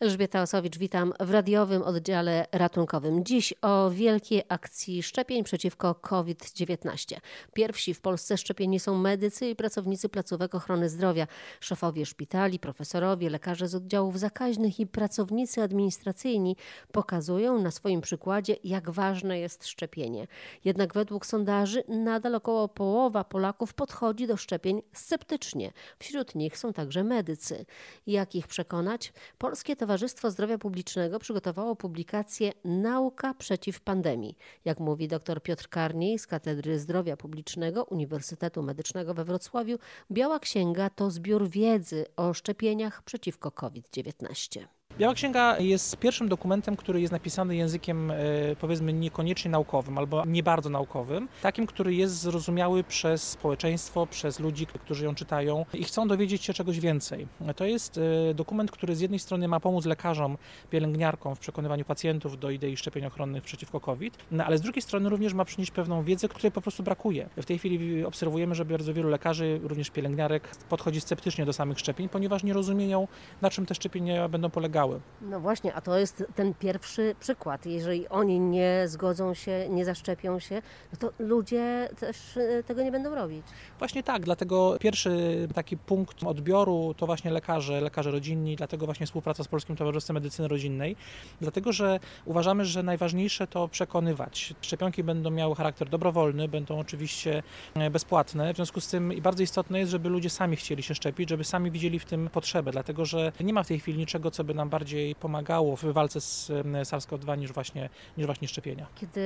Elżbieta Osowicz, witam w radiowym oddziale ratunkowym. Dziś o wielkiej akcji szczepień przeciwko COVID-19. Pierwsi w Polsce szczepieni są medycy i pracownicy placówek ochrony zdrowia, szefowie szpitali, profesorowie, lekarze z oddziałów zakaźnych i pracownicy administracyjni pokazują na swoim przykładzie, jak ważne jest szczepienie. Jednak według sondaży nadal około połowa Polaków podchodzi do szczepień sceptycznie. Wśród nich są także medycy. Jak ich przekonać? Polskie Towarzystwo Zdrowia Publicznego przygotowało publikację Nauka przeciw pandemii. Jak mówi dr Piotr Karniej z Katedry Zdrowia Publicznego Uniwersytetu Medycznego we Wrocławiu, Biała Księga to zbiór wiedzy o szczepieniach przeciwko COVID-19. Biała Księga jest pierwszym dokumentem, który jest napisany językiem e, powiedzmy niekoniecznie naukowym albo nie bardzo naukowym, takim, który jest zrozumiały przez społeczeństwo, przez ludzi, którzy ją czytają i chcą dowiedzieć się czegoś więcej. To jest e, dokument, który z jednej strony ma pomóc lekarzom, pielęgniarkom w przekonywaniu pacjentów do idei szczepień ochronnych przeciwko COVID, no, ale z drugiej strony również ma przynieść pewną wiedzę, której po prostu brakuje. W tej chwili obserwujemy, że bardzo wielu lekarzy, również pielęgniarek podchodzi sceptycznie do samych szczepień, ponieważ nie rozumieją, na czym te szczepienia będą polegały. No właśnie, a to jest ten pierwszy przykład. Jeżeli oni nie zgodzą się, nie zaszczepią się, no to ludzie też e, tego nie będą robić. Właśnie tak, dlatego pierwszy taki punkt odbioru to właśnie lekarze, lekarze rodzinni, dlatego właśnie współpraca z Polskim Towarzystwem Medycyny Rodzinnej, dlatego że uważamy, że najważniejsze to przekonywać. Szczepionki będą miały charakter dobrowolny, będą oczywiście e, bezpłatne, w związku z tym bardzo istotne jest, żeby ludzie sami chcieli się szczepić, żeby sami widzieli w tym potrzebę, dlatego że nie ma w tej chwili niczego, co by nam bardziej pomagało w walce z SARS-CoV-2 niż właśnie, niż właśnie szczepienia. Kiedy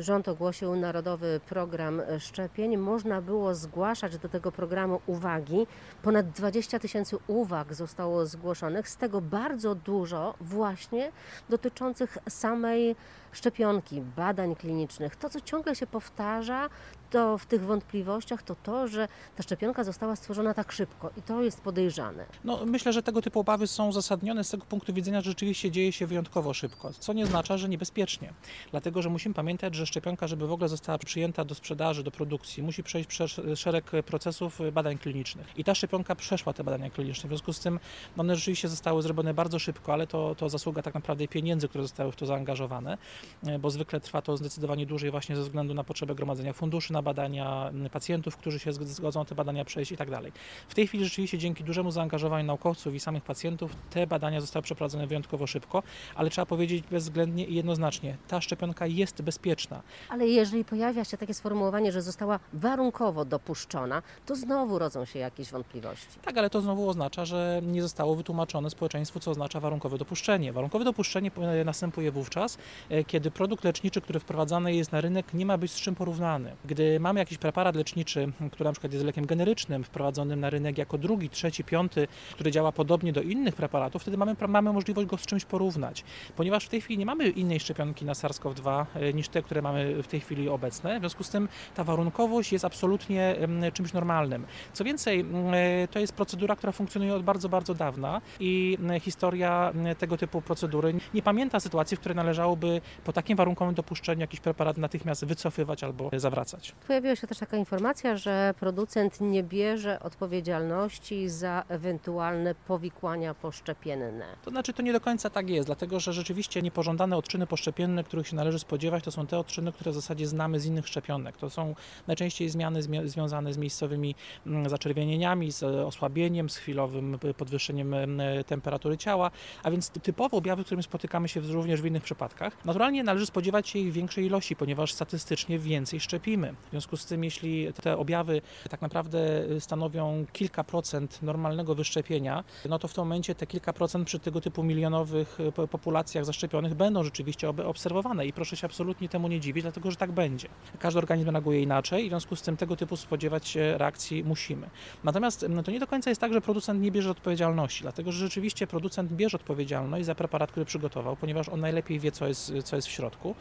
rząd ogłosił Narodowy Program Szczepień, można było zgłaszać do tego programu uwagi. Ponad 20 tysięcy uwag zostało zgłoszonych, z tego bardzo dużo właśnie dotyczących samej szczepionki, badań klinicznych. To, co ciągle się powtarza, to w tych wątpliwościach, to to, że ta szczepionka została stworzona tak szybko i to jest podejrzane. No, myślę, że tego typu obawy są uzasadnione z tego punktu widzenia, że rzeczywiście dzieje się wyjątkowo szybko, co nie oznacza, że niebezpiecznie. Dlatego, że musimy pamiętać, że szczepionka, żeby w ogóle została przyjęta do sprzedaży, do produkcji, musi przejść przez szereg procesów badań klinicznych. I ta szczepionka przeszła te badania kliniczne. W związku z tym one rzeczywiście zostały zrobione bardzo szybko, ale to, to zasługa tak naprawdę pieniędzy, które zostały w to zaangażowane, bo zwykle trwa to zdecydowanie dłużej właśnie ze względu na potrzebę gromadzenia funduszy na badania pacjentów, którzy się zgodzą te badania przejść i tak dalej. W tej chwili rzeczywiście dzięki dużemu zaangażowaniu naukowców i samych pacjentów te badania zostały przeprowadzone wyjątkowo szybko, ale trzeba powiedzieć bezwzględnie i jednoznacznie, ta szczepionka jest bezpieczna. Ale jeżeli pojawia się takie sformułowanie, że została warunkowo dopuszczona, to znowu rodzą się jakieś wątpliwości. Tak, ale to znowu oznacza, że nie zostało wytłumaczone społeczeństwu, co oznacza warunkowe dopuszczenie. Warunkowe dopuszczenie następuje wówczas, e, kiedy produkt leczniczy, który wprowadzany jest na rynek, nie ma być z czym porównany. Gdy mamy jakiś preparat leczniczy, który na przykład jest lekiem generycznym, wprowadzonym na rynek jako drugi, trzeci, piąty, który działa podobnie do innych preparatów, wtedy mamy, mamy możliwość go z czymś porównać. Ponieważ w tej chwili nie mamy innej szczepionki na SARS-CoV-2 e, niż te, które mamy w tej chwili obecne. W związku z tym ta warunkowość jest absolutnie czymś normalnym. Co więcej, e, to jest procedura, która funkcjonuje od bardzo, bardzo dawna i historia tego typu procedury nie pamięta sytuacji, w której należałoby po takim warunkowym dopuszczeniu jakiś preparat natychmiast wycofywać albo zawracać. Pojawiła się też taka informacja, że producent nie bierze odpowiedzialności za ewentualne powikłania poszczepienne. To znaczy, to nie do końca tak jest, dlatego że rzeczywiście niepożądane odczyny poszczepienne, których się należy spodziewać, to są te odczyny, które w zasadzie znamy z innych szczepionek. To są najczęściej zmiany związane z miejscowymi zaczerwienieniami, z osłabieniem, z chwilowym podwyższeniem temperatury ciała, a więc typowo objawy, którymi spotykamy się również w innych przypadkach. Naturalnie należy spodziewać się ich większej ilości, ponieważ statystycznie więcej szczepimy. W związku z tym, jeśli te objawy tak naprawdę stanowią kilka procent normalnego wyszczepienia, no to w tym momencie te kilka procent przy tego typu milionowych populacjach zaszczepionych będą rzeczywiście obserwowane i proszę się absolutnie temu nie dziwić, dlatego że tak będzie. Każdy organizm reaguje inaczej w związku z tym tego typu spodziewać się reakcji musimy. Natomiast no to nie do końca jest tak, że producent nie bierze odpowiedzialności, dlatego że rzeczywiście producent bierze odpowiedzialność za preparat, który przygotował, ponieważ on najlepiej wie, co jest, co jest w środku.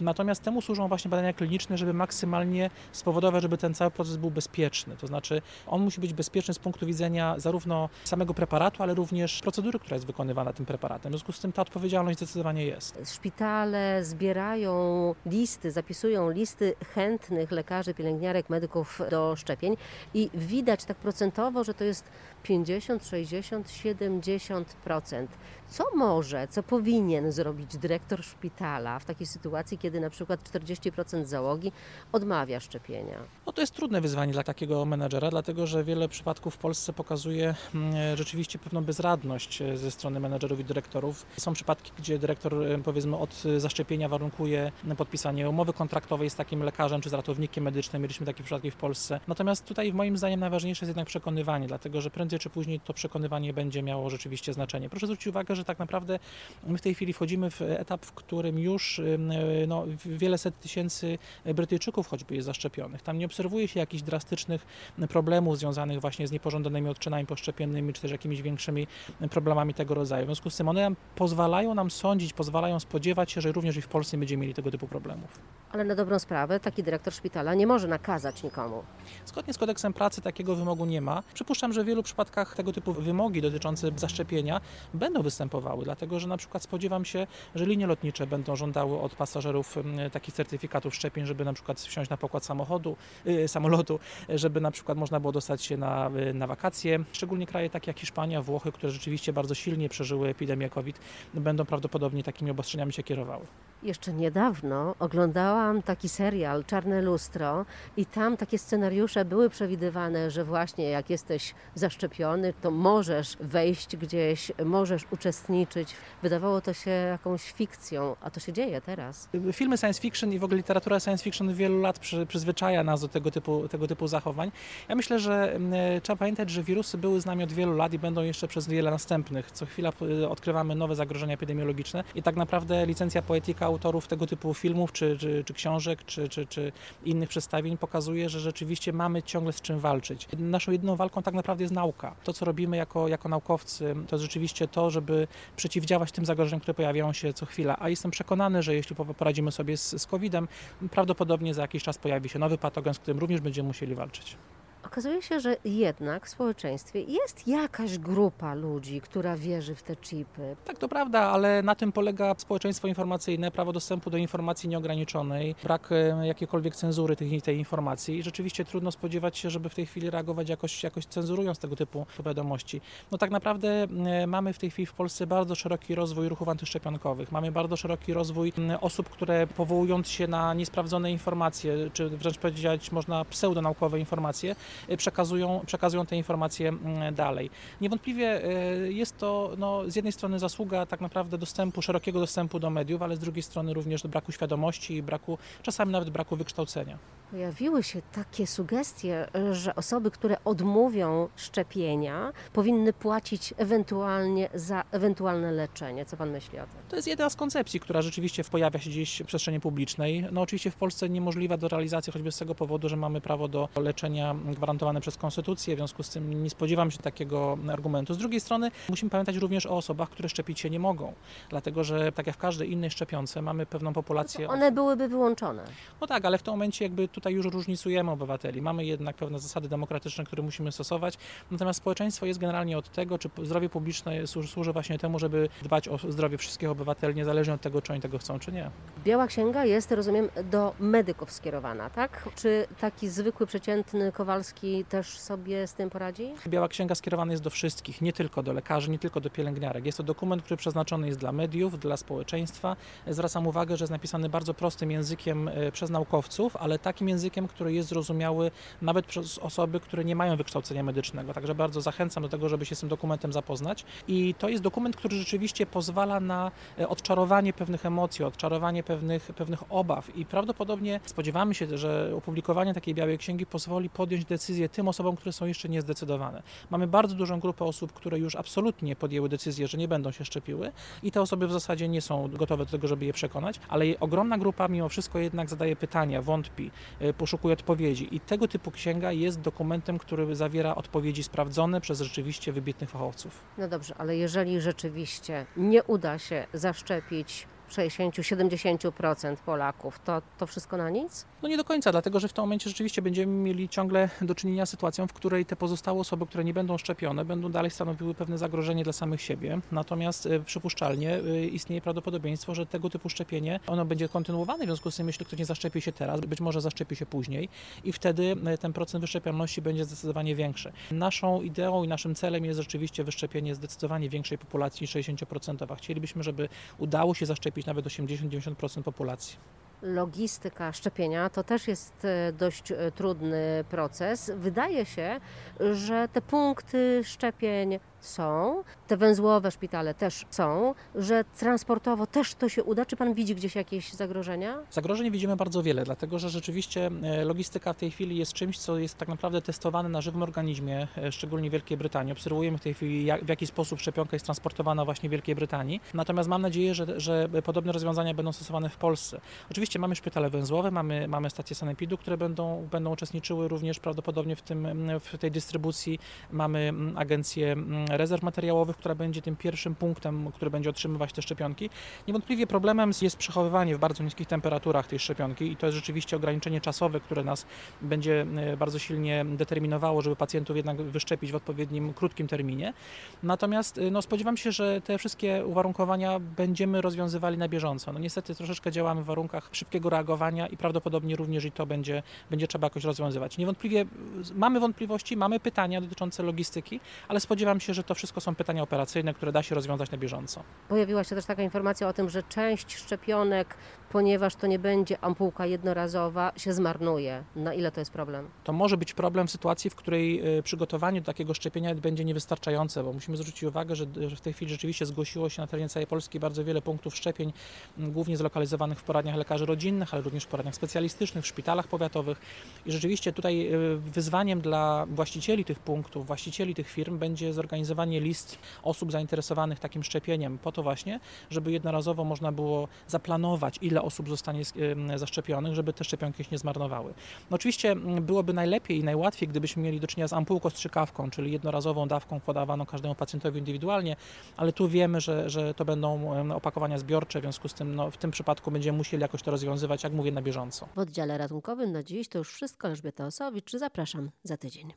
Natomiast temu służą właśnie badania kliniczne, żeby maksymalnie spowodować, żeby ten cały proces był bezpieczny. To znaczy, on musi być bezpieczny z punktu widzenia zarówno samego preparatu, ale również procedury, która jest wykonywana tym preparatem. W związku z tym ta odpowiedzialność zdecydowanie jest. Szpitale zbierają listy, zapisują listy chętnych lekarzy, pielęgniarek, medyków do szczepień i widać tak procentowo, że to jest 50, 60, 70%. Co może, co powinien zrobić dyrektor szpitala w takiej sytuacji, kiedy na przykład 40% załogi odmawia szczepienia? No to jest trudne wyzwanie dla takiego menedżera, dlatego że wiele przypadków w Polsce pokazuje mm, rzeczywiście pewną bezradność e, ze strony menedżerów i dyrektorów. Są przypadki, gdzie dyrektor e, powiedzmy od zaszczepienia warunkuje podpisanie umowy kontraktowej z takim lekarzem czy z ratownikiem medycznym. Mieliśmy takie przypadki w Polsce. Natomiast tutaj moim zdaniem najważniejsze jest jednak przekonywanie, dlatego że prędzej czy później to przekonywanie będzie miało rzeczywiście znaczenie. Proszę zwrócić uwagę, że tak naprawdę my w tej chwili wchodzimy w etap, w którym już no, wiele set tysięcy Brytyjczyków choćby jest zaszczepionych. Tam nie obserwuje się jakichś drastycznych problemów związanych właśnie z niepożądanymi odczynami poszczepiennymi, czy też jakimiś większymi problemami tego rodzaju. W związku z tym one pozwalają nam sądzić, pozwalają spodziewać się, że również i w Polsce będziemy mieli tego typu problemów. Ale na dobrą sprawę taki dyrektor szpitala nie może nakazać nikomu. Zgodnie z kodeksem pracy takiego wymogu nie ma. Przypuszczam, że w wielu przypadkach tego typu wymogi dotyczące zaszczepienia będą występowały, dlatego że na przykład spodziewam się, że linie lotnicze będą żądały od pasażerów mm, takich certyfikatów szczepień, żeby na przykład wsiąść na pokład samochodu, yy, samolotu, żeby na przykład można było dostać się na, yy, na wakacje. Szczególnie kraje takie jak Hiszpania, Włochy, które rzeczywiście bardzo silnie przeżyły epidemię COVID, będą prawdopodobnie takimi obostrzeniami się kierowały. Jeszcze niedawno oglądałam taki serial Czarne Lustro i tam takie scenariusze były przewidywane, że właśnie jak jesteś zaszczepiony, to możesz wejść gdzieś, możesz uczestniczyć. Wydawało to się jakąś fikcją, a to się dzieje teraz. Filmy science fiction i w ogóle literatura science fiction wielu lat przy, przyzwyczaja nas do tego typu, tego typu zachowań. Ja myślę, że e, trzeba pamiętać, że wirusy były z nami od wielu lat i będą jeszcze przez wiele następnych. Co chwila e, odkrywamy nowe zagrożenia epidemiologiczne i tak naprawdę licencja poetyka autorów tego typu filmów, czy, czy, czy książek, czy, czy, czy innych przedstawień pokazuje, że rzeczywiście mamy ciągle z czym walczyć. Naszą jedyną walką tak naprawdę jest nauka. To, co robimy jako, jako naukowcy, to jest rzeczywiście to, żeby przeciwdziałać tym zagrożeniom, które pojawiają się co chwila. A jestem przekonany, że jeśli poradzimy sobie z, z COVID-em, prawdopodobnie za jakiś czas pojawi się nowy patogen, z którym również będziemy musieli walczyć. Okazuje się, że jednak w społeczeństwie jest jakaś grupa ludzi, która wierzy w te chipy. Tak, to prawda, ale na tym polega społeczeństwo informacyjne, prawo dostępu do informacji nieograniczonej, brak e, jakiejkolwiek cenzury tej, tej informacji i rzeczywiście trudno spodziewać się, żeby w tej chwili reagować jakoś, jakoś cenzurując tego typu wiadomości. No tak naprawdę e, mamy w tej chwili w Polsce bardzo szeroki rozwój ruchów antyszczepionkowych, mamy bardzo szeroki rozwój osób, które powołując się na niesprawdzone informacje, czy wręcz powiedzieć można pseudonaukowe informacje, przekazują, przekazują te informacje mm, dalej. Niewątpliwie y, jest to no, z jednej strony zasługa tak naprawdę dostępu, szerokiego dostępu do mediów, ale z drugiej strony również do braku świadomości i braku, czasami nawet braku wykształcenia. Pojawiły się takie sugestie, że osoby, które odmówią szczepienia, powinny płacić ewentualnie za ewentualne leczenie. Co pan myśli o tym? To jest jedna z koncepcji, która rzeczywiście pojawia się gdzieś w przestrzeni publicznej. No oczywiście w Polsce niemożliwa do realizacji, choćby z tego powodu, że mamy prawo do leczenia gwarantowane przez konstytucję, w związku z tym nie spodziewam się takiego argumentu. Z drugiej strony musimy pamiętać również o osobach, które szczepić się nie mogą, dlatego że tak jak w każdej innej szczepionce mamy pewną populację. No one byłyby wyłączone. No tak, ale w tym momencie jakby tutaj już różnicujemy obywateli. Mamy jednak pewne zasady demokratyczne, które musimy stosować, natomiast społeczeństwo jest generalnie od tego, czy zdrowie publiczne służy właśnie temu, żeby dbać o zdrowie wszystkich obywateli, niezależnie od tego, czy oni tego chcą, czy nie. Biała Księga jest, rozumiem, do medyków skierowana, tak? Czy taki zwykły, przeciętny Kowalski też sobie z tym poradzi? Biała Księga skierowana jest do wszystkich, nie tylko do lekarzy, nie tylko do pielęgniarek. Jest to dokument, który przeznaczony jest dla mediów, dla społeczeństwa. Zwracam uwagę, że jest napisany bardzo prostym językiem e, przez naukowców, ale takim językiem, który jest zrozumiały nawet przez osoby, które nie mają wykształcenia medycznego. Także bardzo zachęcam do tego, żeby się z tym dokumentem zapoznać. I to jest dokument, który rzeczywiście pozwala na e, odczarowanie pewnych emocji, odczarowanie pewnych, pewnych obaw. I prawdopodobnie spodziewamy się, że opublikowanie takiej białej księgi pozwoli podjąć decyzję tym osobom, które są jeszcze niezdecydowane. Mamy bardzo dużą grupę osób, które już absolutnie podjęły decyzję, że nie będą się szczepiły i te osoby w zasadzie nie są gotowe do tego, żeby je przekonać, ale ogromna grupa mimo wszystko jednak zadaje pytania, wątpi, poszukuje odpowiedzi i tego typu księga jest dokumentem, który zawiera odpowiedzi sprawdzone przez rzeczywiście wybitnych fachowców. No dobrze, ale jeżeli rzeczywiście nie uda się zaszczepić 60-70% Polaków, to, to wszystko na nic? No nie do końca, dlatego że w tym momencie rzeczywiście będziemy mieli ciągle do czynienia z sytuacją, w której te pozostałe osoby, które nie będą szczepione, będą dalej stanowiły pewne zagrożenie dla samych siebie. Natomiast e, przypuszczalnie e, istnieje prawdopodobieństwo, że tego typu szczepienie ono będzie kontynuowane. W związku z tym, jeśli ktoś nie zaszczepi się teraz, być może zaszczepi się później i wtedy e, ten procent wyszczepioności będzie zdecydowanie większy. Naszą ideą i naszym celem jest rzeczywiście wyszczepienie zdecydowanie większej populacji niż 60%. Chcielibyśmy, żeby udało się zaszczepić nawet 80-90% populacji. Logistyka szczepienia to też jest e, dość e, trudny proces. Wydaje się, że te punkty szczepień są, te węzłowe szpitale też są, że transportowo też to się uda. Czy pan widzi gdzieś jakieś zagrożenia? Zagrożeń widzimy bardzo wiele, dlatego że rzeczywiście e, logistyka w tej chwili jest czymś, co jest tak naprawdę testowane na żywym organizmie, szczególnie w Wielkiej Brytanii. Obserwujemy w tej chwili, jak, w jaki sposób szczepionka jest transportowana właśnie w Wielkiej Brytanii. Natomiast mam nadzieję, że, że podobne rozwiązania będą stosowane w Polsce. Oczywiście mamy szpitale węzłowe, mamy, mamy stacje sanepidu, które będą, będą uczestniczyły również prawdopodobnie w, tym, w tej dystrybucji. Mamy agencję rezerw materiałowych, która będzie tym pierwszym punktem, który będzie otrzymywać te szczepionki. Niewątpliwie problemem jest przechowywanie w bardzo niskich temperaturach tej szczepionki i to jest rzeczywiście ograniczenie czasowe, które nas będzie e, bardzo silnie determinowało, żeby pacjentów jednak wyszczepić w odpowiednim krótkim terminie. Natomiast e, no, spodziewam się, że te wszystkie uwarunkowania będziemy rozwiązywali na bieżąco. No niestety troszeczkę działamy w warunkach szybkiego reagowania i prawdopodobnie również i to będzie, będzie trzeba jakoś rozwiązywać. Niewątpliwie mamy wątpliwości, mamy pytania dotyczące logistyki, ale spodziewam się, że to wszystko są pytania operacyjne, które da się rozwiązać na bieżąco. Pojawiła się też taka informacja o tym, że część szczepionek, ponieważ to nie będzie ampułka jednorazowa, się zmarnuje. Na ile to jest problem? To może być problem w sytuacji, w której e, przygotowanie do takiego szczepienia będzie niewystarczające, bo musimy zwrócić uwagę, że w tej chwili rzeczywiście zgłosiło się na terenie całej Polski bardzo wiele punktów szczepień, głównie zlokalizowanych w poradniach lekarzy rodzinnych, ale również w poradniach specjalistycznych, w szpitalach powiatowych. I rzeczywiście tutaj e, wyzwaniem dla właścicieli tych punktów, właścicieli tych firm będzie zorganizowanie list osób zainteresowanych takim szczepieniem, po to właśnie, żeby jednorazowo można było zaplanować, ile osób zostanie zaszczepionych, żeby te szczepionki się nie zmarnowały. No oczywiście byłoby najlepiej i najłatwiej, gdybyśmy mieli do czynienia z ampułką strzykawką, czyli jednorazową dawką podawaną każdemu pacjentowi indywidualnie, ale tu wiemy, że, że to będą opakowania zbiorcze, w związku z tym no, w tym przypadku będziemy musieli jakoś to rozwiązywać, jak mówię, na bieżąco. W oddziale ratunkowym na dziś to już wszystko. Elżbieta Osowicz, zapraszam za tydzień.